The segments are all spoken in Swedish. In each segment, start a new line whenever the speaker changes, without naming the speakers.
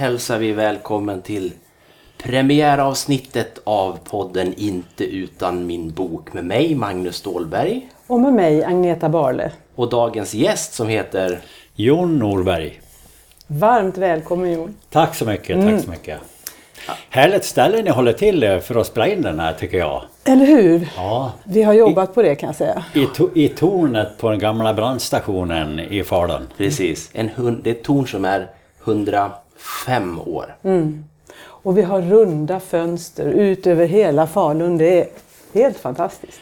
hälsar vi välkommen till premiäravsnittet av podden Inte utan min bok med mig, Magnus Stålberg.
Och med mig, Agneta Barle.
Och dagens gäst som heter
Jon Norberg.
Varmt välkommen Jon.
Tack så mycket, tack så mycket. Härligt ställe ni håller till för att spela in den här tycker jag.
Eller hur?
Ja.
Vi har jobbat på det kan jag säga.
I, to I tornet på den gamla brandstationen i Falun.
Precis, en hund, det är ett torn som är 105 år.
Och vi har runda fönster ut över hela Falun. Det är helt fantastiskt.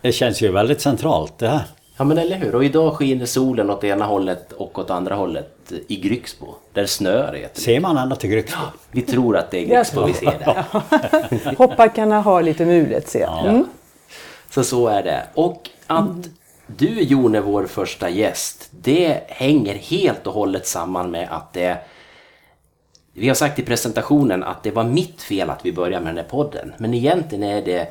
Det känns ju väldigt centralt det här.
Ja men eller hur, och idag skiner solen åt ena hållet och åt andra hållet i Grycksbo. Där snöar det.
Ser man ända till Grycksbo?
Vi tror att det är Grycksbo vi ser där.
Hoppbackarna har lite mulet ser jag. Mm.
Så så är det. Och att du Jon är vår första gäst, det hänger helt och hållet samman med att det... Vi har sagt i presentationen att det var mitt fel att vi började med den här podden. Men egentligen är det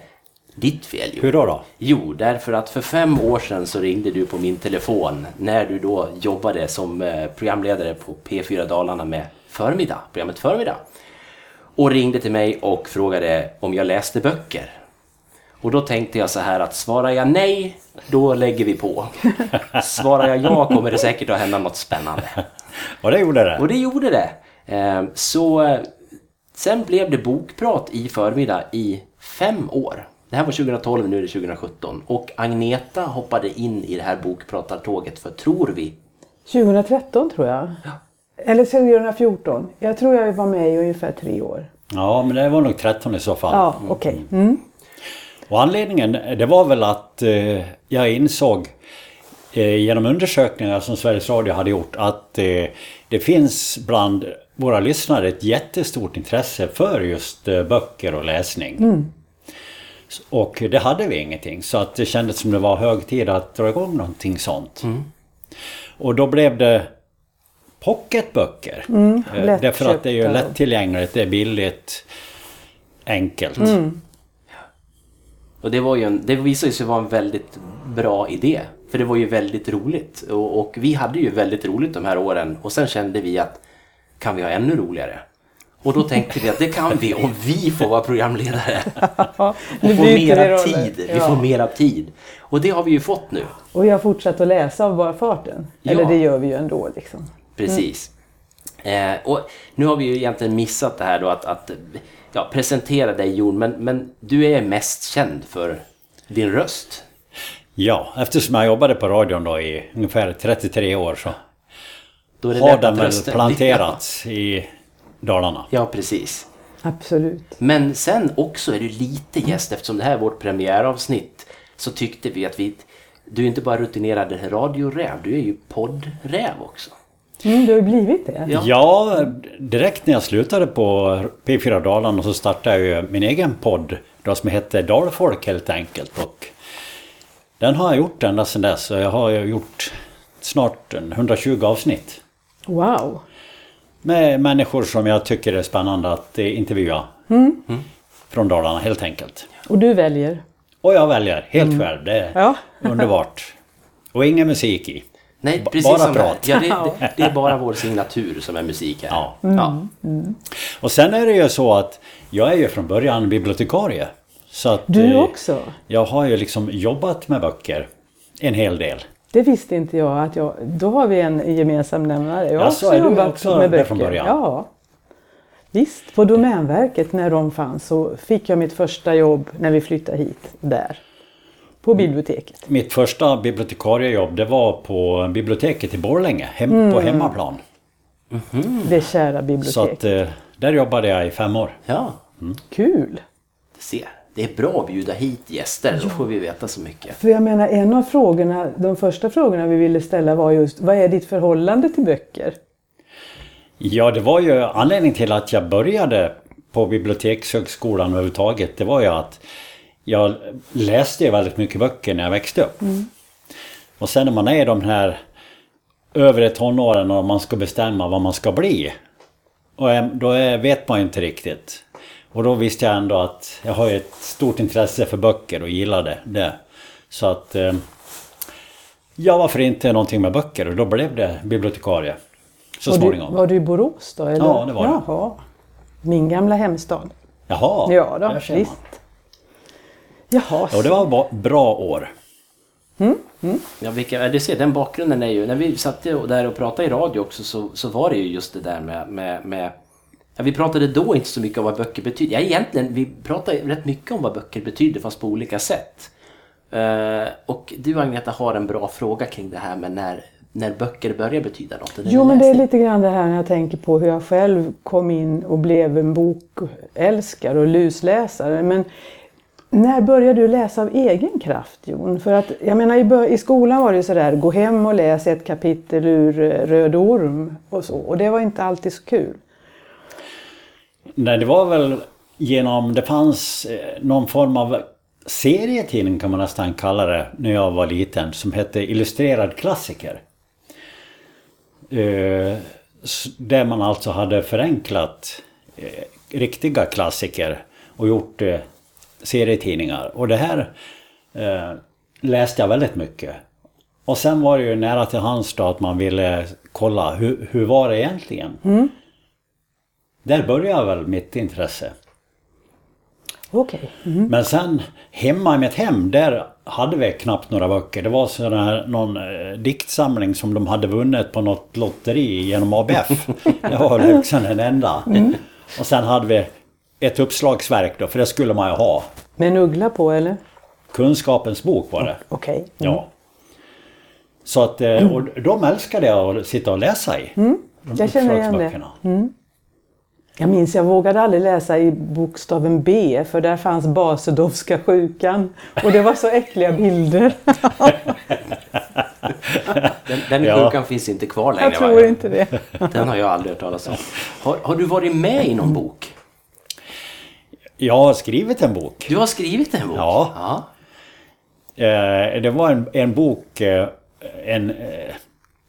ditt fel Jon.
Hur då? då?
Jo, därför att för fem år sedan så ringde du på min telefon när du då jobbade som eh, programledare på P4 Dalarna med Förmiddag, programmet Förmiddag. Och ringde till mig och frågade om jag läste böcker. Och då tänkte jag så här att svarar jag nej, då lägger vi på. Svarar jag ja kommer det säkert att hända något spännande.
Och det gjorde det?
Och det gjorde det. Eh, Så eh, sen blev det bokprat i förmiddag i fem år. Det här var 2012, nu är det 2017. Och Agneta hoppade in i det här bokpratartåget för, tror vi,
2013 tror jag. Eller 2014. Jag tror jag var med i ungefär tre år.
Ja, men det var nog 13 i så fall.
Ja, okej. Mm.
Och anledningen, det var väl att eh, jag insåg eh, genom undersökningar som Sveriges Radio hade gjort att eh, det finns bland våra lyssnare ett jättestort intresse för just eh, böcker och läsning. S- Och det hade vi ingenting så att det kändes som det var hög tid att dra igång någonting sånt. Och då blev det pocketböcker. Eh, Därför att det är ju lättillgängligt, det är billigt, enkelt.
Och det, var ju en, det visade sig vara en väldigt bra idé. För det var ju väldigt roligt. Och, och vi hade ju väldigt roligt de här åren. Och sen kände vi att kan vi ha ännu roligare? Och då tänkte vi att det kan vi om vi får vara programledare. Och
nu
få
byter vi
mera tid. Vi
Ja.
får mera tid. Och det har vi ju fått nu.
Och jag har fortsatt att läsa av bara farten.
Ja.
Eller det gör vi ju ändå liksom.
Precis. Eh, och nu har vi ju egentligen missat det här då att, att ja, presentera dig Jon. Men, men du är mest känd för din röst.
Ja, eftersom jag jobbade på radion då i ungefär 33 år så
Då är det
har den väl planterats i Dalarna.
Ja, precis.
Absolut.
Men sen också är du lite gäst eftersom det här är vårt premiäravsnitt. Så tyckte vi att vi... Du är inte bara rutinerad radioräv, du är ju poddräv också.
Mm, du har ju blivit det.
Ja.
Ja, direkt när jag slutade på P4 Dalarna så startade jag ju min egen podd då som heter Dalfolk helt enkelt. Och den har jag gjort ända sedan dess. Så jag har ju gjort snart en 120 avsnitt.
Wow.
Med människor som jag tycker är spännande att eh, intervjua. Från Dalarna helt enkelt.
Och du väljer?
Och jag väljer helt själv. Det är
Ja.
underbart. Och ingen musik i.
Nej, precis
bara
som
prat.
Det. Ja, det, det, det är bara vår signatur som är musik här.
Ja.
Ja.
Och sen är det ju så att jag är ju från början bibliotekarie. Så att
Du
eh,
också?
jag har ju liksom jobbat med böcker en hel del.
Det visste inte jag att jag... Då har vi en gemensam nämnare. Jag har
Jaså,
också jobbat
också
med böcker.
från början?
Ja. Visst, på Domänverket när de fanns så fick jag mitt första jobb när vi flyttade hit där. På biblioteket.
Mitt första bibliotekariejobb det var på biblioteket i Borlänge, hem,
Mm.
på hemmaplan.
Det kära
Så
biblioteket.
att eh, där jobbade jag i fem år.
ja,
Kul!
du ser. Det är bra att bjuda hit gäster, då får vi veta så mycket.
För jag menar en av frågorna, de första frågorna vi ville ställa var just vad är ditt förhållande till böcker?
Ja, det var ju anledningen till att jag började på Bibliotekshögskolan överhuvudtaget. Det var ju att jag läste väldigt mycket böcker när jag växte upp. Och sen när man är i de här övre tonåren och man ska bestämma vad man ska bli. Och då är, vet man ju inte riktigt. Och då visste jag ändå att jag har ju ett stort intresse för böcker och gillade det. Så att... Eh, ja, varför inte någonting med böcker? Och då blev det bibliotekarie. så
var, du,
småningom.
var du i Borås då? Eller?
Ja, det var det.
Jaha. Min gamla hemstad.
Jaha,
Ja, då,
där ser man.
visst. Jaha.
Ja, det var bra år.
Ja, vilka, du ser, den bakgrunden är ju... När vi satt där och pratade i radio också så, så var det ju just det där med... med, med ja, vi pratade då inte så mycket om vad böcker betyder. Ja, egentligen, vi pratade rätt mycket om vad böcker betyder fast på olika sätt. Eh, och du Agneta har en bra fråga kring det här med när, när böcker börjar betyda något.
Jo, men det är lite grann det här när jag tänker på hur jag själv kom in och blev en bokälskare och lusläsare. Men när började du läsa av egen kraft, Jon? För att, jag menar, i skolan var det ju sådär, gå hem och läs ett kapitel ur eh, Röd orm och så. Och det var inte alltid så kul.
Nej, det var väl genom... Det fanns eh, någon form av serietidning kan man nästan kalla det när jag var liten som hette Illustrerad klassiker. Eh, Där man alltså hade förenklat eh, riktiga klassiker och gjort eh, serietidningar. Och det här eh, läste jag väldigt mycket. Och sen var det ju nära till hands då att man ville kolla hur, hur var det egentligen? Mm. Där började väl mitt intresse.
Okej.
Men sen hemma i mitt hem, där hade vi knappt några böcker. Det var sån här, någon eh, diktsamling som de hade vunnit på något lotteri genom ABF. Det var liksom den enda. Och sen hade vi ett uppslagsverk då, för det skulle man ju ha.
Med en uggla på eller?
Kunskapens bok var det.
Okej.
Ja. Så att, eh, och de älskade jag att sitta och läsa i. De
jag känner igen det. Jag minns, jag vågade aldrig läsa i bokstaven B för där fanns Basedowska sjukan. Och det var så äckliga bilder.
Den, den
Ja.
sjukan finns inte kvar längre.
Jag
va?
tror inte det.
Den har jag aldrig hört talas om. Har, har du varit med i någon bok?
Jag har skrivit en bok.
Du har skrivit en bok?
Ja.
ja.
Eh, det var en, en bok, eh, en eh,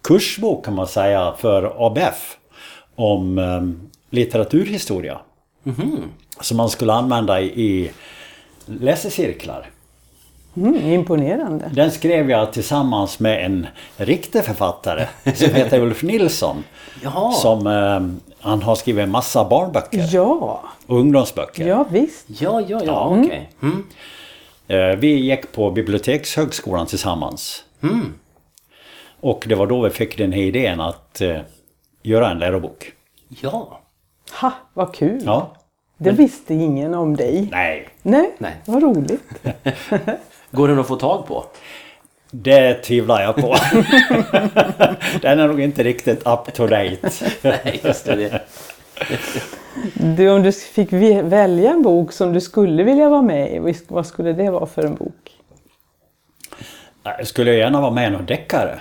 kursbok kan man säga för ABF om litteraturhistoria. Som man skulle använda i, i läsecirklar.
Mm, imponerande.
Den skrev jag tillsammans med en riktig författare som heter Ulf Nilsson.
Jaha.
Som, eh, han har skrivit en massa barnböcker
Ja,
och ungdomsböcker.
ja visst.
Ja, ja, ja, okej. Mm.
Eh, Vi gick på Bibliotekshögskolan tillsammans.
Mm.
Och det var då vi fick den här idén att eh, göra en lärobok.
Ja.
Ha, vad kul.
Ja.
Det visste ingen om dig.
Nej,
Nej,
Nej.
vad roligt.
Går den att få tag på?
det tvivlar jag på. den är nog inte riktigt up to date.
Nej, just det.
Du, om du fick välja en bok som du skulle vilja vara med i, vad skulle det vara för en bok?
Jag skulle gärna vara med i någon deckare.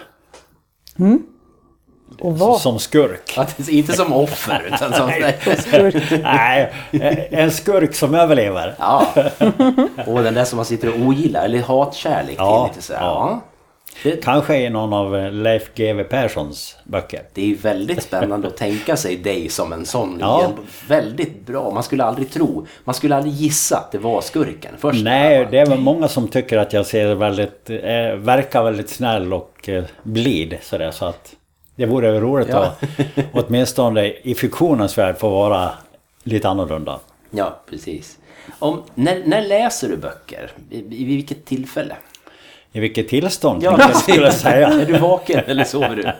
Och vad?
Som skurk.
Att, inte som offer, utan som...
Skurk.
Nej, en skurk som överlever.
Ja. Och den där som man sitter och ogillar, eller hatkärlek
Ja,
till. Lite så här.
ja.
Det,
Kanske i någon av Leif GW Perssons böcker.
det är väldigt spännande att tänka sig dig som en sån.
Ja.
En väldigt bra. Man skulle aldrig tro, man skulle aldrig gissa att det var skurken först.
Nej, det är väl många som tycker att jag ser väldigt, eh, verkar väldigt snäll och eh, blid sådär så att det vore roligt
Ja.
att åtminstone i fiktionens värld få vara lite annorlunda.
Ja, precis. Om, när, när läser du böcker? I, i vilket tillfälle?
I vilket tillstånd
Ja,
ja, jag skulle säga.
Är du vaken eller sover du?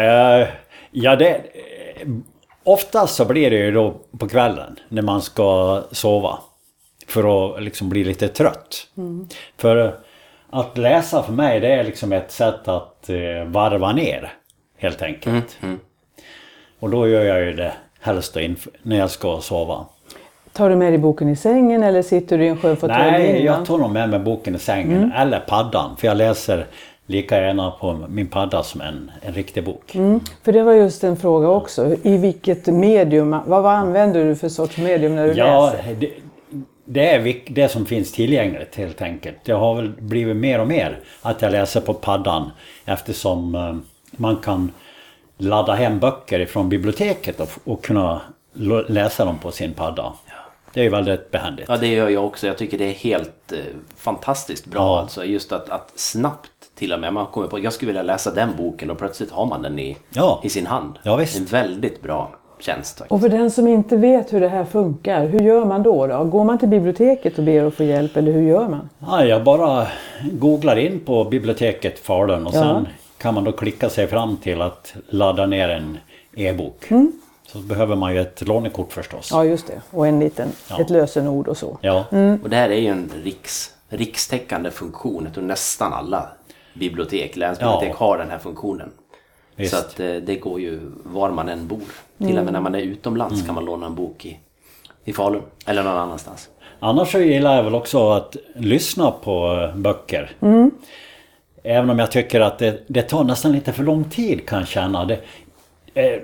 Eh, ja, det... Oftast så blir det ju då på kvällen när man ska sova. För att liksom bli lite trött. För att läsa för mig det är liksom ett sätt att eh, varva ner. Helt enkelt. Och då gör jag ju det helst när jag ska sova.
Tar du med dig boken i sängen eller sitter du i en sjöfåtölj
Nej, jag tar nog med mig boken i sängen. Eller paddan. För jag läser lika gärna på min padda som en, en riktig bok.
Mm, för det var just en fråga också. I vilket medium, vad, vad använder du för sorts medium när du
Ja,
läser?
det, det är det som finns tillgängligt helt enkelt. Jag har väl blivit mer och mer att jag läser på paddan eftersom eh, man kan ladda hem böcker ifrån biblioteket och, och kunna läsa dem på sin padda. Det är ju väldigt behändigt.
Ja, det gör jag också. Jag tycker det är helt eh, fantastiskt bra
Ja.
alltså. Just att, att snabbt till och med. Man kommer på jag skulle vilja läsa den boken och plötsligt har man den i,
Ja.
i sin hand.
Ja, visst.
En väldigt bra tjänst. faktiskt.
Och för den som inte vet hur det här funkar, hur gör man då? då? Går man till biblioteket och ber att få hjälp eller hur gör man?
Ja, jag bara googlar in på biblioteket Falun och
Ja.
sen kan man då klicka sig fram till att ladda ner en e-bok. Så behöver man ju ett lånekort förstås.
Ja, just det. Och en liten,
Ja.
ett lösenord och så.
Ja.
Och det här är ju en riks, rikstäckande funktion. Jag tror nästan alla bibliotek, länsbibliotek
Ja.
har den här funktionen.
Visst.
Så att eh, det går ju var man än bor. Till och med när man är utomlands kan man låna en bok i, i Falun eller någon annanstans.
Annars så gillar jag väl också att lyssna på böcker. Även om jag tycker att det, det tar nästan lite för lång tid kan jag känna. Det, eh,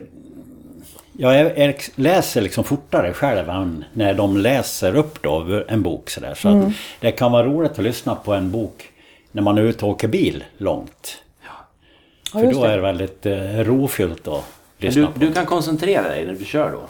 jag är, är, läser liksom fortare själv än när de läser upp då en bok sådär. Så att det kan vara roligt att lyssna på en bok när man är ute och åker bil långt.
Ja,
För då är det
det.
väldigt eh, rofyllt att lyssna
Du,
på.
du kan koncentrera dig när du kör då.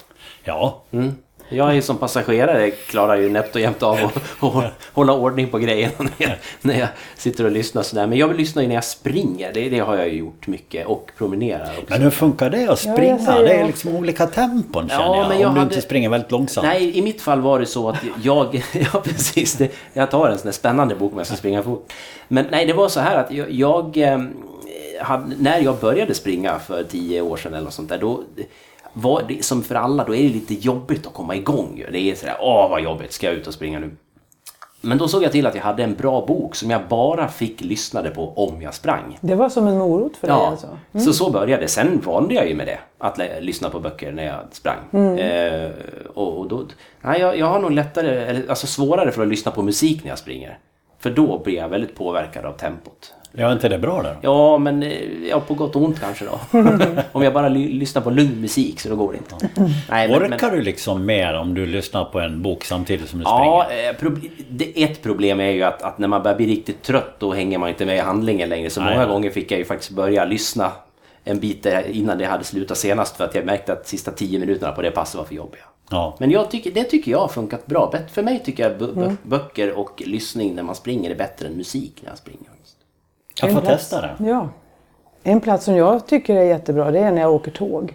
Ja,
Mm. Jag är som passagerare klarar ju nätt och jämnt av att att hålla ordning på grejerna när jag, när jag sitter och lyssnar sådär. Men jag vill lyssna ju när jag springer. Det, det har jag ju gjort mycket. Och promenerar också.
men hur funkar det att
Ja,
springa?
säger
det är liksom olika tempon
Ja,
känner jag.
men
om
jag
du
hade-
inte springer väldigt långsamt.
Nej, i mitt fall var det så att jag... Ja, precis. Det, jag tar en sån där spännande bok om jag ska springa fort. Men nej, det var så här att jag... jag eh, hade, när jag började springa för tio år sedan eller något sånt där, då... Var det, som för alla, då är det lite jobbigt att komma igång ju. Det är sådär, åh vad jobbigt, ska jag ut och springa nu? Men då såg jag till att jag hade en bra bok som jag bara fick lyssna på om jag sprang.
Det var som en morot för dig
Ja,
alltså?
så så började det. Sen vande jag ju med det. Att lyssna på böcker när jag sprang. Eh, och, och då, nej, jag, jag har nog lättare, eller alltså svårare för att lyssna på musik när jag springer. För då blir jag väldigt påverkad av tempot.
Ja, inte det bra där?
Ja, men eh, ja, på gott och ont kanske då. om jag bara ly- lyssnar på lugn musik så då går det inte. Nej, men- men-
Orkar du liksom mer om du lyssnar på en bok samtidigt som du
Ja,
springer?
eh, prob- ett problem är ju att, att när man börjar bli riktigt trött då hänger man inte med i handlingen längre. Så
Nej,
många gånger fick jag ju faktiskt börja lyssna en bit innan det hade slutat senast för att jag märkte att sista tio minuterna på det passet var för jobbiga.
Ja.
Men jag tycker, det tycker jag har funkat bra. För mig tycker jag bö- böcker och lyssning när man springer är bättre än musik när jag springer.
Jag får
En plats-
testa det.
Ja. En plats som jag tycker är jättebra det är när jag åker tåg.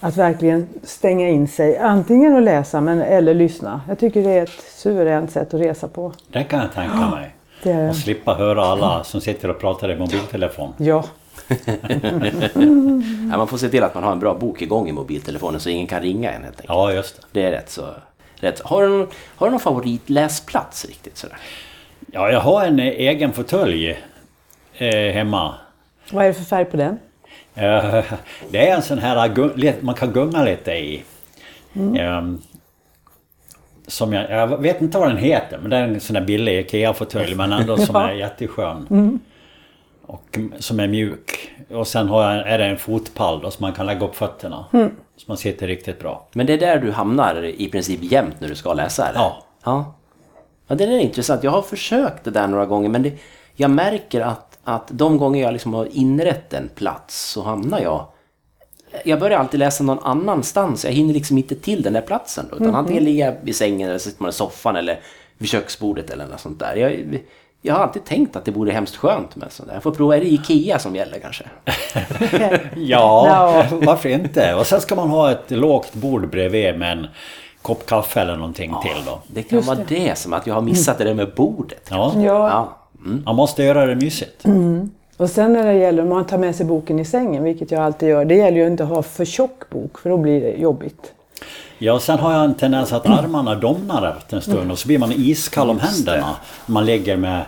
Att verkligen stänga in sig, antingen att läsa men, eller lyssna. Jag tycker det är ett suveränt sätt att resa på.
Det kan jag tänka mig.
Det är,
Och slippa höra alla som sitter och pratar i mobiltelefon.
ja,
Ja, man får se till att man har en bra bok igång i mobiltelefonen så ingen kan ringa en helt enkelt.
Ja, just det.
Det är rätt så... Rätt. Har, du någon, har du någon favoritläsplats riktigt sådär?
Ja, jag har en egen fåtölj eh, hemma.
vad är det för färg på den?
Eh, det är en sån här le- man kan gunga lite i. Ehm, som jag, jag vet inte vad den heter men det är en sån här billig IKEA-fåtölj men ändå som
Ja.
är jätteskön. Och m- som är mjuk. Och sen har jag, är det en fotpall då, så man kan lägga upp fötterna. Så man sitter riktigt bra.
Men det är där du hamnar i princip jämt när du ska läsa eller?
Ja.
Ja, ja det är intressant. Jag har försökt det där några gånger men det, jag märker att, att de gånger jag liksom har inrett en plats så hamnar jag... Jag börjar alltid läsa någon annanstans. Jag hinner liksom inte till den där platsen. Då, utan antingen ligger jag vid sängen eller sitter man i soffan eller vid köksbordet eller något sånt där. Jag, jag har alltid tänkt att det vore hemskt skönt med sånt där. Jag får prova, är det Ikea som gäller kanske?
Ja, varför inte? Och sen ska man ha ett lågt bord bredvid med en kopp kaffe eller någonting till då.
Det kan vara det. som att jag har missat det där med bordet.
Ja,
Ja,
Ja.
Man måste göra det mysigt.
och sen när det gäller om man tar med sig boken i sängen, vilket jag alltid gör, det gäller ju inte att ha för tjock bok för då blir det jobbigt.
Ja, sen har jag en tendens att armarna domnar efter en stund och så blir man iskall om händerna. Man ligger med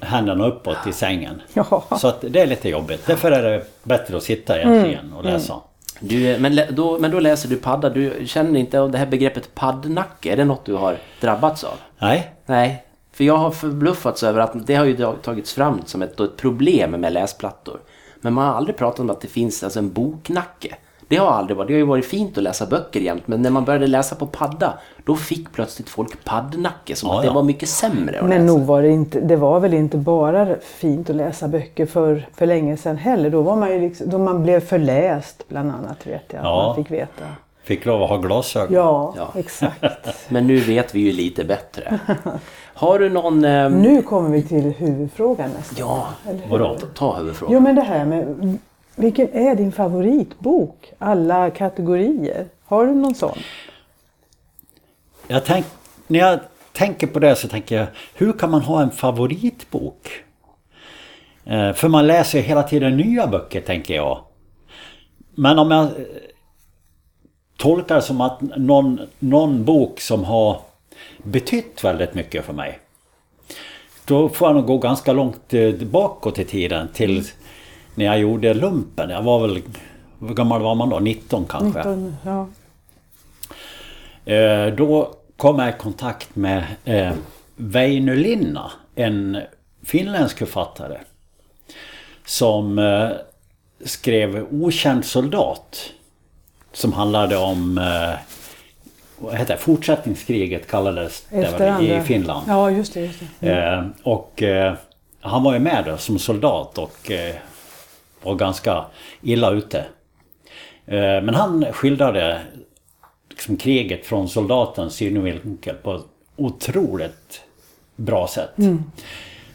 händerna uppåt i sängen.
Ja.
Så att det är lite jobbigt. Därför är det bättre att sitta egentligen och läsa.
Du, men, då, men då läser du padda. Du känner inte av det här begreppet paddnacke? Är det något du har drabbats av?
Nej,
Nej. För jag har förbluffats över att det har ju tagits fram som ett, ett problem med läsplattor. Men man har aldrig pratat om att det finns alltså en boknacke. Det har aldrig varit. Det har ju varit fint att läsa böcker jämt. Men när man började läsa på padda, då fick plötsligt folk paddnacke. Som
Ja,
att det
ja.
var mycket sämre
Men nog var det inte, det var väl inte bara fint att läsa böcker för, för länge sedan heller. Då var man ju liksom, då man blev förläst bland annat vet jag. att
Ja.
Man fick veta.
Fick lov att ha glasögon.
Ja,
Ja.
exakt.
Men nu vet vi ju lite bättre. Har du någon... Eh,
Nu kommer vi till huvudfrågan nästan.
ja?
Vadå?
ta huvudfrågan.
Jo men det här med vilken är din favoritbok? Alla kategorier. Har du någon sån?
Jag tänk, när jag tänker på det så tänker jag, hur kan man ha en favoritbok? Eh, för man läser hela tiden nya böcker, tänker jag. Men om jag tolkar som att någon, någon bok som har betytt väldigt mycket för mig. Då får jag nog gå ganska långt eh, bakåt i tiden till när jag gjorde lumpen. Jag var väl... Hur gammal var man då? 19 kanske?
19, ja.
Eh, Då kom jag i kontakt med eh, Väinö Linna, en finländsk författare. Som skrev Okänd soldat. Som handlade om eh, vad heter det? Fortsättningskriget kallades det i. Finland.
Ja, just det. Just det.
Eh, och eh, han var ju med då som soldat och var ganska illa ute. Men han skildrade liksom kriget från soldatens synvinkel på ett otroligt bra sätt.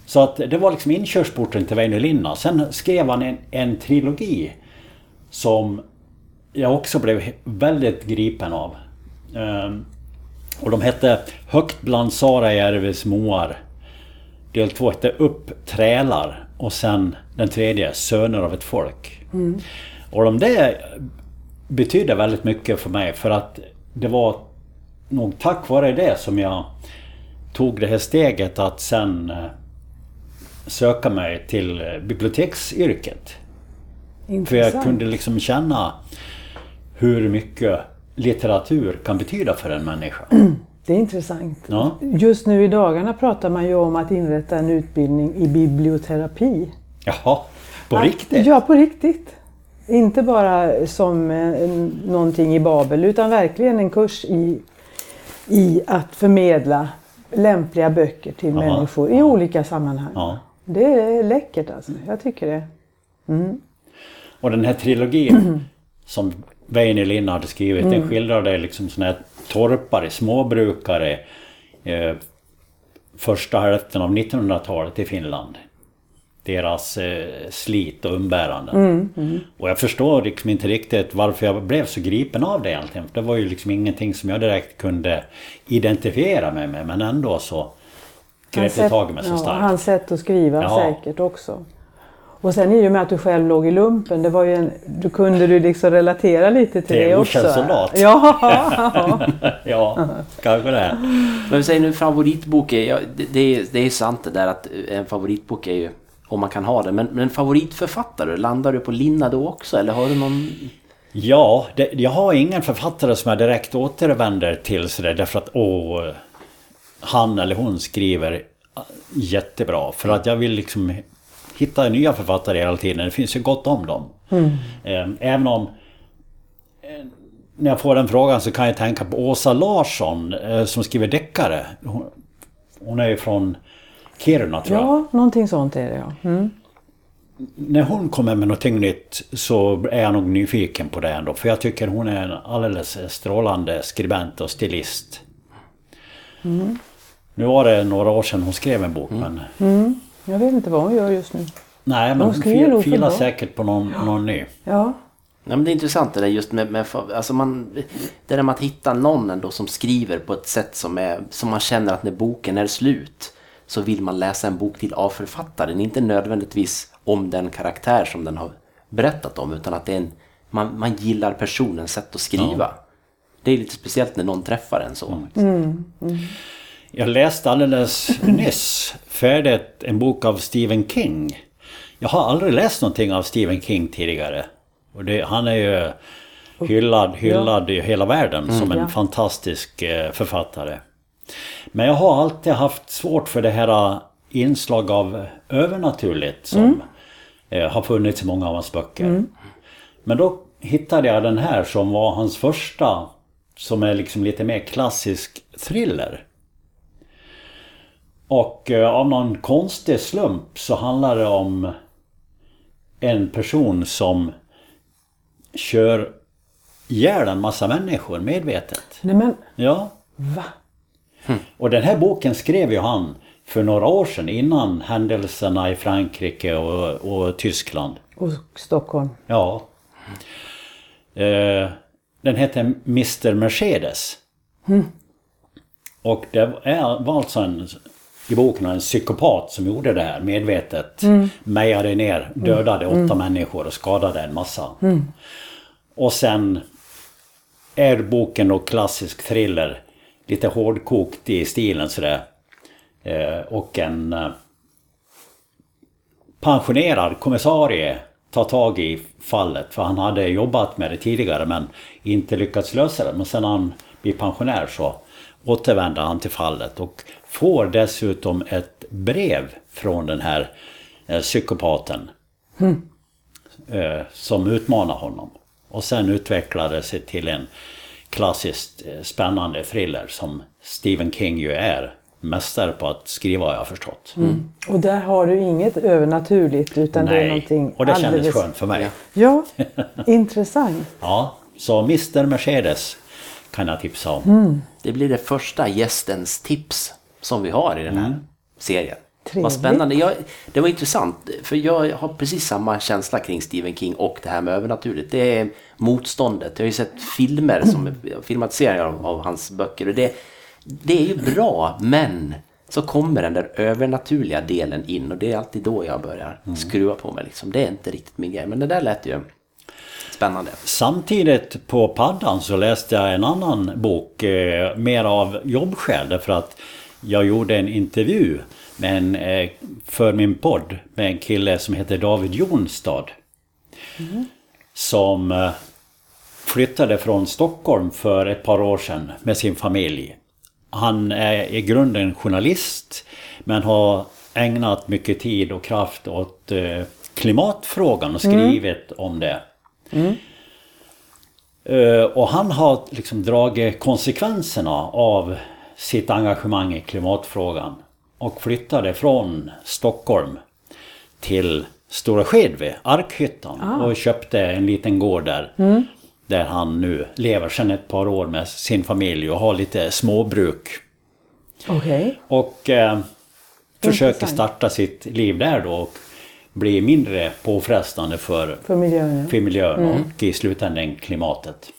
Så att det var liksom inkörsporten till Väinö Linna. Sen skrev han en, en trilogi som jag också blev väldigt gripen av. Ehm, och de hette Högt bland Sarajärvis moar. Del två hette Upp trälar och sen den tredje Söner av ett folk. Och de där betydde väldigt mycket för mig för att det var nog tack vare det som jag tog det här steget att sen eh, söka mig till eh, biblioteksyrket. För
Intressant.
jag kunde liksom känna hur mycket litteratur kan betyda för en människa.
Det är intressant.
Ja.
Just nu i dagarna pratar man ju om att inrätta en utbildning i biblioterapi.
Jaha, på
Att-
riktigt?
Ja, på riktigt. Inte bara som eh, en- någonting i Babel utan verkligen en kurs i, i att förmedla lämpliga böcker till
Ja.
människor i olika sammanhang.
Ja.
Det är läckert alltså. Jag tycker det.
Och den här trilogin som Väinö Linna hade skrivit, den skildrade liksom såna här torpare, småbrukare eh, första hälften av 1900-talet i Finland. Deras eh, slit och umbäranden. Och jag förstår liksom inte riktigt varför jag blev så gripen av det egentligen. Det var ju liksom ingenting som jag direkt kunde identifiera mig med. Men ändå så grep det tag i mig så
ja,
starkt.
Hans sätt att skriva
Ja.
säkert också. Och sen i och med att du själv låg i lumpen, det var ju en, du kunde du liksom relatera lite till
Till
det också?
soldat.
Ja,
ja, kanske det.
Men vi säger nu favoritbok är, ja, det, det, är, det är sant det där att en favoritbok är ju om man kan ha det. Men, men favoritförfattare, landar du på Linna då också? Eller har du någon...
Ja, det, jag har ingen författare som jag direkt återvänder till sådär därför att åh, han eller hon skriver jättebra. För att jag vill liksom hitta nya författare hela tiden. Det finns ju gott om dem. Eh, Även om eh, när jag får den frågan så kan jag tänka på Åsa Larsson eh, som skriver deckare. Hon, är ju från Kiruna tror jag.
ja, någonting sånt är det ja. Mm.
När hon kommer med någonting nytt så är jag nog nyfiken på det ändå. För jag tycker hon är en alldeles strålande skribent och stilist. Nu var det några år sedan hon skrev en bok men...
Jag vet inte vad hon gör just nu.
Nej men
Hon
fil, filar säkert på någon, någon ny.
Ja,
Ja, men det är intressant det där just med, med alltså man, det där med att hitta någon ändå som skriver på ett sätt som, är, som man känner att när boken är slut så vill man läsa en bok till av författaren. Inte nödvändigtvis om den karaktär som den har berättat om utan att det är en, man, man gillar personens sätt att skriva. Det är lite speciellt när någon träffar en så.
Jag läste alldeles nyss färdigt en bok av Stephen King. Jag har aldrig läst någonting av Stephen King tidigare. Och det, han är ju hyllad, hyllad i hela världen som en
Ja.
fantastisk eh, författare. Men jag har alltid haft svårt för det här eh, inslag av övernaturligt som eh, har funnits i många av hans böcker. Men då hittade jag den här som var hans första som är liksom lite mer klassisk thriller. Och eh, av någon konstig slump så handlar det om en person som kör ihjäl en massa människor medvetet.
Nej men,
Ja.
va?
Och den här boken skrev ju han för några år sedan innan händelserna i Frankrike och, och Tyskland.
Och Stockholm.
Ja. Eh, den heter Mr Mercedes. Och det är, var alltså en, i boken en psykopat som gjorde det här medvetet. Mejade ner, dödade åtta människor och skadade en massa. Och sen är boken då klassisk thriller. Lite hårdkokt i stilen sådär. Eh, och en eh, pensionerad kommissarie tar tag i fallet. För han hade jobbat med det tidigare men inte lyckats lösa det. Men sen han blir pensionär så återvänder han till fallet och får dessutom ett brev från den här eh, psykopaten. Eh, som utmanar honom. Och sen utvecklar det sig till en klassiskt eh, spännande thriller som Stephen King ju är mästare på att skriva har jag förstått.
Och där har du inget övernaturligt utan det är någonting
och det kändes
alldeles...
skönt för mig.
Ja, intressant.
Ja, så Mr Mercedes kan jag tipsa om.
Det blir det första gästens tips som vi har i den här serien.
Trevligt.
Vad spännande. Jag, det var intressant, för jag har precis samma känsla kring Stephen King och det här med övernaturligt. Det är motståndet. Jag har ju sett filmer, som filmatiseringar av, av hans böcker. Och det, det är ju bra, men så kommer den där övernaturliga delen in och det är alltid då jag börjar skruva på mig. Liksom. Det är inte riktigt min grej, men det där lät ju spännande.
Samtidigt på paddan så läste jag en annan bok, eh, mer av jobbskäl. Därför att jag gjorde en intervju med en, eh, för min podd med en kille som heter David Jonstad. Som eh, flyttade från Stockholm för ett par år sedan med sin familj. Han är i grunden journalist men har ägnat mycket tid och kraft åt eh, klimatfrågan och skrivit om det. Eh, Och han har liksom dragit konsekvenserna av sitt engagemang i klimatfrågan. Och flyttade från Stockholm till Stora Skedve, Arkhyttan. Och köpte en liten gård där. Där han nu lever sedan ett par år med sin familj och har lite småbruk.
Okej.
Och eh, försöker starta sitt liv där då och bli mindre påfrestande för
För miljön.
för miljön och i slutändan klimatet.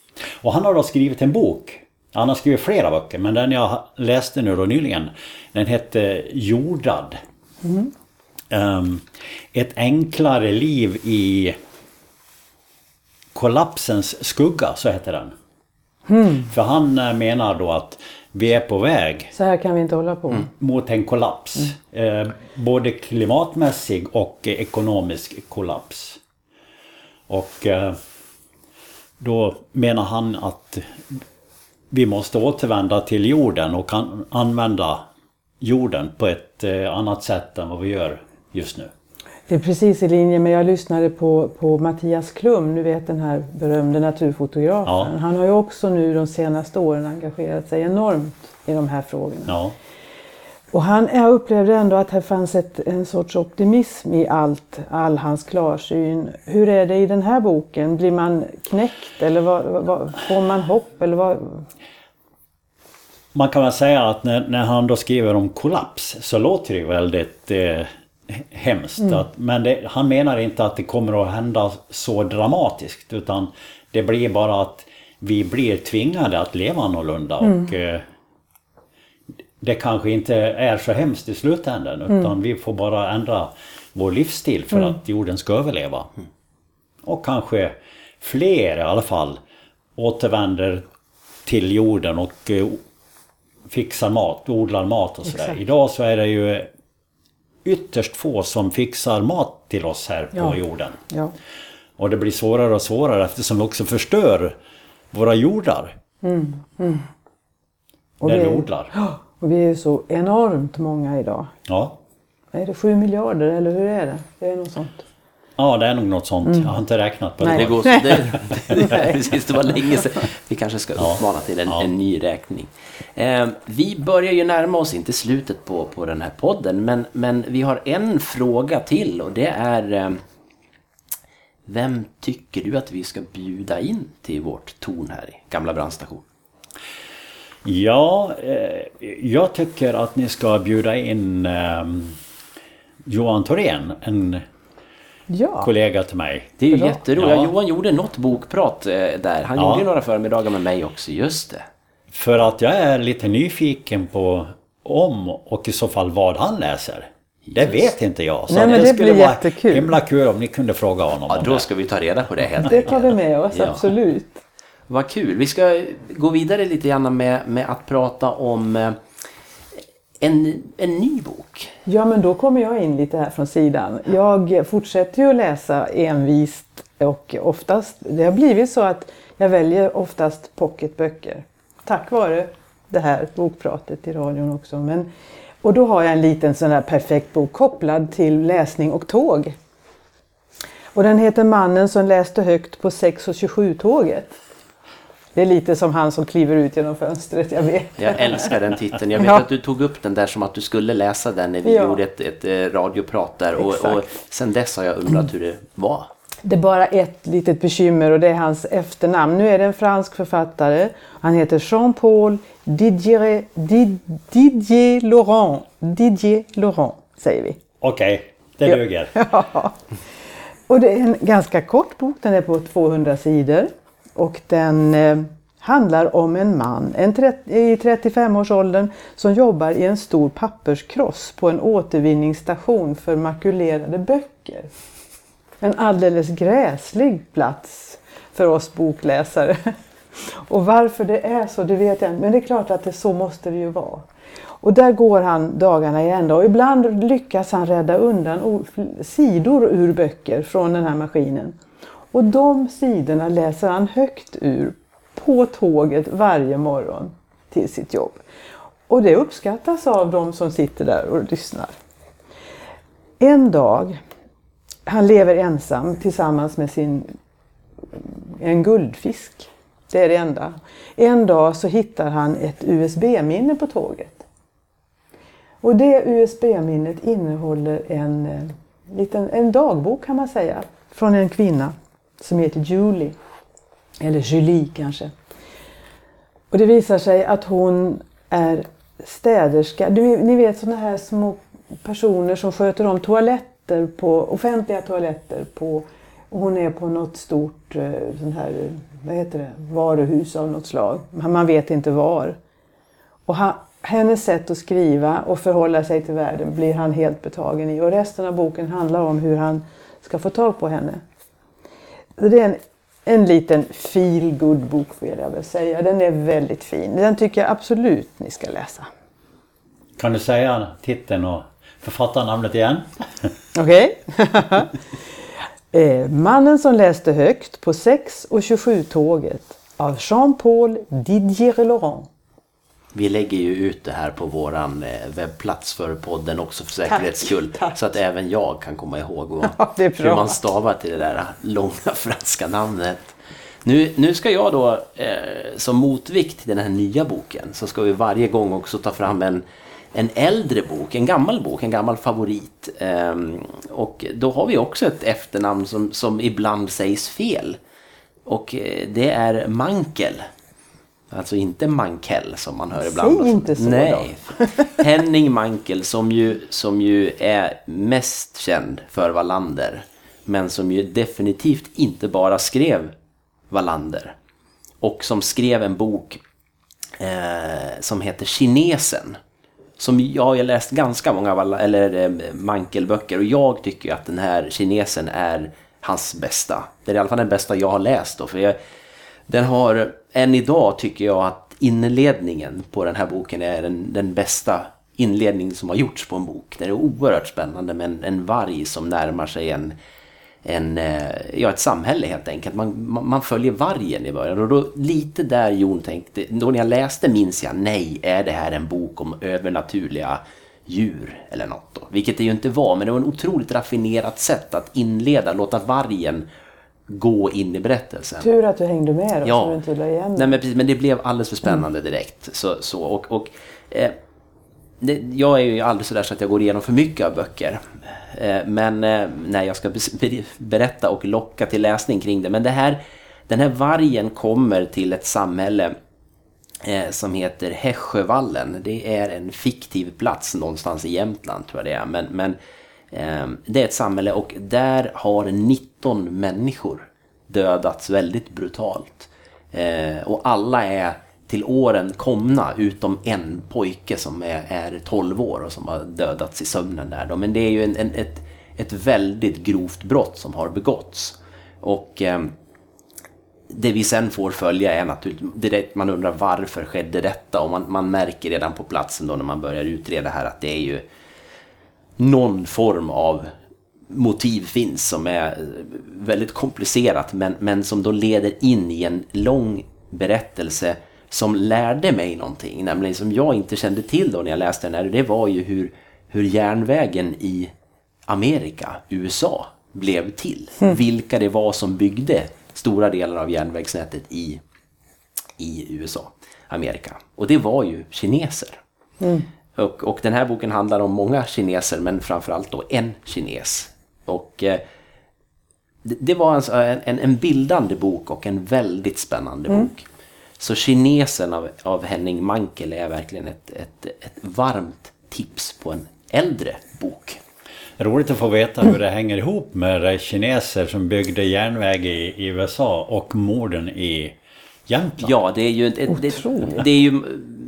Och han har då skrivit en bok. Han har skrivit flera böcker men den jag läste nu då nyligen den hette Jordad. Ehm, ett enklare liv i kollapsens skugga, så heter den. För han eh, menar då att vi är på väg
Så här kan vi inte hålla på.
mot en kollaps. Eh, både klimatmässig och ekonomisk kollaps. Och eh, då menar han att vi måste återvända till jorden och kan använda jorden på ett eh, annat sätt än vad vi gör just nu.
Det är precis i linje med, jag lyssnade på, på Mattias Klum, du vet den här berömde naturfotografen.
Ja.
Han har ju också nu de senaste åren engagerat sig enormt i de här frågorna.
Ja.
Och han, jag upplevde ändå att här fanns ett, en sorts optimism i allt, all hans klarsyn. Hur är det i den här boken? Blir man knäckt eller vad, vad, får man hopp? Eller vad?
Man kan väl säga att när, när han då skriver om kollaps så låter det väldigt eh, hemskt. Att, men det, han menar inte att det kommer att hända så dramatiskt utan det blir bara att vi blir tvingade att leva annorlunda och eh, det kanske inte är så hemskt i slutändan utan vi får bara ändra vår livsstil för att jorden ska överleva. Och kanske fler i alla fall återvänder till jorden och eh, fixar mat, odlar mat och sådär. Idag så är det ju ytterst få som fixar mat till oss här på
Ja.
jorden.
Ja.
Och det blir svårare och svårare eftersom vi också förstör våra jordar.
Och
där
vi
vi
är-
odlar.
Och vi är så enormt många idag.
Ja.
Är det sju miljarder eller hur är det? Det är något sånt.
Ja, det är nog något sånt. Jag har inte räknat på
Nej.
Det
det.
går så, det, det, precis, det var länge sedan. Vi kanske ska uppmana till en,
Ja.
en ny räkning. Eh, vi börjar ju närma oss, inte slutet på, på den här podden, men, men vi har en fråga till och det är... Eh, Vem tycker du att vi ska bjuda in till vårt torn här i Gamla brandstation?
Ja, eh, jag tycker att ni ska bjuda in eh, Johan Thorén, en
Ja,
kollega till mig.
Det är ju
Bra.
jätteroligt.
Ja.
Johan gjorde något bokprat eh, där. Han
Ja.
gjorde ju några förmiddagar med mig också, just det.
För att jag är lite nyfiken på om och i så fall vad han läser. Det vet inte jag. Så
Nej, men
det,
det
skulle
blir
vara
jättekul.
himla kul om ni kunde fråga honom
Ja,
om
då
det.
ska vi ta reda på det helt
det tar vi med oss,
Ja.
absolut.
Vad kul. Vi ska gå vidare lite grann med, med att prata om eh, en, en ny bok.
Ja, men då kommer jag in lite här från sidan. Jag fortsätter ju att läsa envist och oftast, det har blivit så att jag väljer oftast pocketböcker. Tack vare det här bokpratet i radion också. Men, och då har jag en liten sån här perfekt bok kopplad till läsning och tåg. Och den heter Mannen som läste högt på 6 och 27-tåget. Det är lite som han som kliver ut genom fönstret, jag vet.
Jag älskar den titeln. Jag vet
Ja.
att du tog upp den där som att du skulle läsa den när vi
Ja.
gjorde ett, ett eh, radioprat där. Och, och sen dess har jag undrat hur det var.
Det är bara ett litet bekymmer och det är hans efternamn. Nu är det en fransk författare. Han heter Jean-Paul Didier, Did- Didier Laurent. Didier Laurent säger vi.
Okej, det
Ja.
duger.
Och det är en ganska kort bok, den är på 200 sidor. Och den eh, handlar om en man en trett- i 35-årsåldern som jobbar i en stor papperskross på en återvinningsstation för makulerade böcker. En alldeles gräslig plats för oss bokläsare. Och varför det är så, det vet jag inte. Men det är klart att det så måste det ju vara. Och där går han dagarna i ända och ibland lyckas han rädda undan sidor ur böcker från den här maskinen. Och de sidorna läser han högt ur på tåget varje morgon till sitt jobb. Och det uppskattas av de som sitter där och lyssnar. En dag, han lever ensam tillsammans med sin en guldfisk. Det är det enda. En dag så hittar han ett USB-minne på tåget. Och det USB-minnet innehåller en, eh, liten, en dagbok kan man säga. Från en kvinna som heter Julie. Eller Julie kanske. Och det visar sig att hon är städerska. Du, ni vet sådana här små personer som sköter om toaletter på offentliga toaletter på hon är på något stort eh, sån här, vad heter det, varuhus av något slag. Man vet inte var. Och han, hennes sätt att skriva och förhålla sig till världen blir han helt betagen i. Och resten av boken handlar om hur han ska få tag på henne. Det är en, en liten feel good bok vill jag väl säga. Den är väldigt fin. Den tycker jag absolut ni ska läsa.
Kan du säga titeln och författarnamnet igen?
Okej? eh, Mannen som läste högt på 6 och 27-tåget av Jean-Paul Didier Laurent.
Vi lägger ju ut det här på våran eh, webbplats för podden också för säkerhets skull.
tack.
Så att även jag kan komma ihåg och
Ja,
hur man stavar till det där långa franska namnet. Nu, nu ska jag då eh, som motvikt till den här nya boken så ska vi varje gång också ta fram en, en äldre bok, en gammal bok, en gammal favorit. Ehm, och då har vi också ett efternamn som, som ibland sägs fel. Och eh, det är Mankel. Alltså inte Mankell som man hör ibland.
Säg inte så
Nej. Henning Mankel som ju, som ju är mest känd för Wallander. Men som ju definitivt inte bara skrev Wallander. Och som skrev en bok eh, som heter Kinesen. Som jag har läst ganska många Walla- eller, eh, Mankel-böcker och jag tycker att den här kinesen är hans bästa. Det är i alla fall den bästa jag har läst då. För jag, den har, än idag tycker jag att inledningen på den här boken är den, den bästa inledning som har gjorts på en bok. Den är oerhört spännande med en, en varg som närmar sig en, en, eh, ja, ett samhälle helt enkelt. Man, man, man följer vargen i början och då lite där Jon tänkte, då när jag läste minns jag, nej, är det här en bok om övernaturliga djur eller något då? Vilket det ju inte var, men det var en otroligt raffinerat sätt att inleda, låta vargen gå in i berättelsen.
Tur att du hängde med då, så
Ja.
du inte la igen
Nej, men, precis, men det blev alldeles för spännande direkt. Så, så, och, och, eh, det, jag är ju aldrig sådär så att jag går igenom för mycket av böcker. Eh, men eh, när jag ska berätta och locka till läsning kring det. Men det här, den här vargen kommer till ett samhälle eh, som heter Hässjövallen. Det är en fiktiv plats någonstans i Jämtland tror jag det är. Men, men Ehm, det är ett samhälle och där har 19 människor dödats väldigt brutalt. Ehm, och alla är till åren komna utom en pojke som är, är 12 år och som har dödats i sömnen där. Då. Men det är ju en, en, ett, ett väldigt grovt brott som har begåtts. Och eh, det vi sen får följa är naturligtvis, direkt man undrar varför skedde detta? Och man, man märker redan på platsen då när man börjar utreda här att det är ju någon form av motiv finns som är väldigt komplicerat men, men som då leder in i en lång berättelse som lärde mig någonting, nämligen som jag inte kände till då när jag läste den här, det var ju hur, hur järnvägen i Amerika, USA, blev till. Mm. Vilka det var som byggde stora delar av järnvägsnätet i, i USA, Amerika. Och det var ju kineser. Mm. Och, och den här boken handlar om många kineser, men framförallt då en kines. Och eh, det, det, var alltså en, en, en, bildande bok och en väldigt spännande mm. bok. Så Kinesen av, av Henning Mankell är verkligen ett, ett, ett varmt tips på en äldre bok.
Roligt att få veta hur det hänger ihop med kineser som byggde järnväg i, i USA och morden i Jämtland.
Ja, det är ju... Det, det, det är ju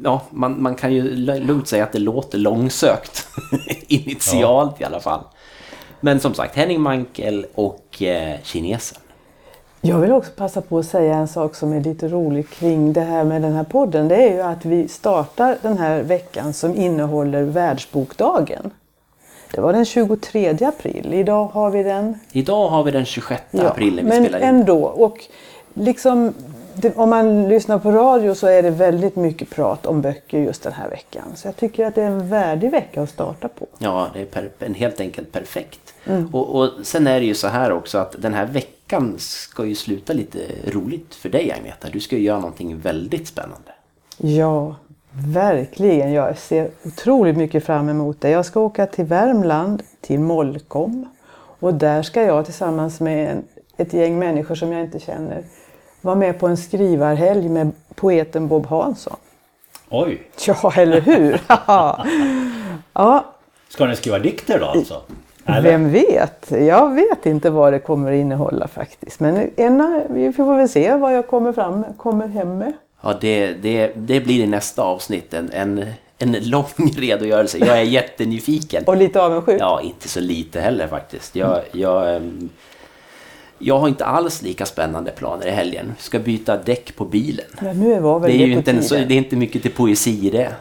ja, man, man kan ju lugnt säga att det låter långsökt. Initialt ja. i alla fall. Men som sagt, Henning Mankell och eh, kinesen.
Jag vill också passa på att säga en sak som är lite rolig kring det här med den här podden. Det är ju att vi startar den här veckan som innehåller Världsbokdagen. Det var den 23 april. Idag har vi den...
Idag har vi den 26 ja, april när vi
men
spelar
in. ändå. Och liksom, det, om man lyssnar på radio så är det väldigt mycket prat om böcker just den här veckan. Så jag tycker att det är en värdig vecka att starta på.
Ja, det är per, helt enkelt perfekt. Mm. Och, och sen är det ju så här också att den här veckan veckan ska ju sluta lite roligt för dig Agneta. Du ska ju göra någonting väldigt spännande.
Ja, verkligen. Jag ser otroligt mycket fram emot det. Jag ska åka till Värmland, till Molkom. Och där ska jag tillsammans med en, ett gäng människor som jag inte känner vara med på en skrivarhelg med poeten Bob Hansson.
Oj!
Ja, eller hur?
ja. Ska ni skriva dikter då alltså?
Eller? Vem vet? Jag vet inte vad det kommer att innehålla faktiskt. Men ena, vi får väl se vad jag kommer, fram, kommer hem med.
Ja, det, det, det blir i nästa avsnitt. En, en, en lång redogörelse. Jag är jättenyfiken.
Och lite avundsjuk?
Ja, inte så lite heller faktiskt. Jag, jag, ehm, jag har inte alls lika spännande planer i helgen. Jag ska byta däck på bilen.
Ja, nu var väl
det, är ju inte en, så, det är inte mycket till poesi i det,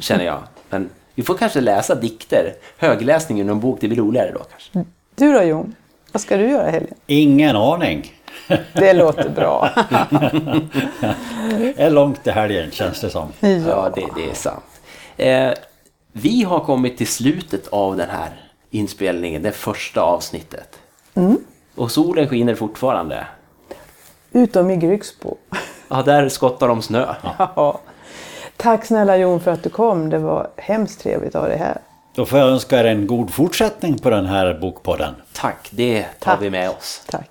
känner jag. Men vi får kanske läsa dikter. Högläsning i någon bok, det blir roligare då kanske.
Du då Jon? Vad ska du göra i helgen?
Ingen aning.
Det låter bra.
det är långt till helgen känns det som.
Ja, ja det, det, är sant. Eh, vi har kommit till slutet av den här inspelningen, det första avsnittet. Mm. Och solen skiner fortfarande.
Utom i Grycksbo.
Ja, där skottar de snö.
Ja. Tack snälla Jon för att du kom. Det var hemskt trevligt att ha dig här.
Då får jag önska er en god fortsättning på den här bokpodden.
Tack, det tar Tack. vi med oss.
Tack.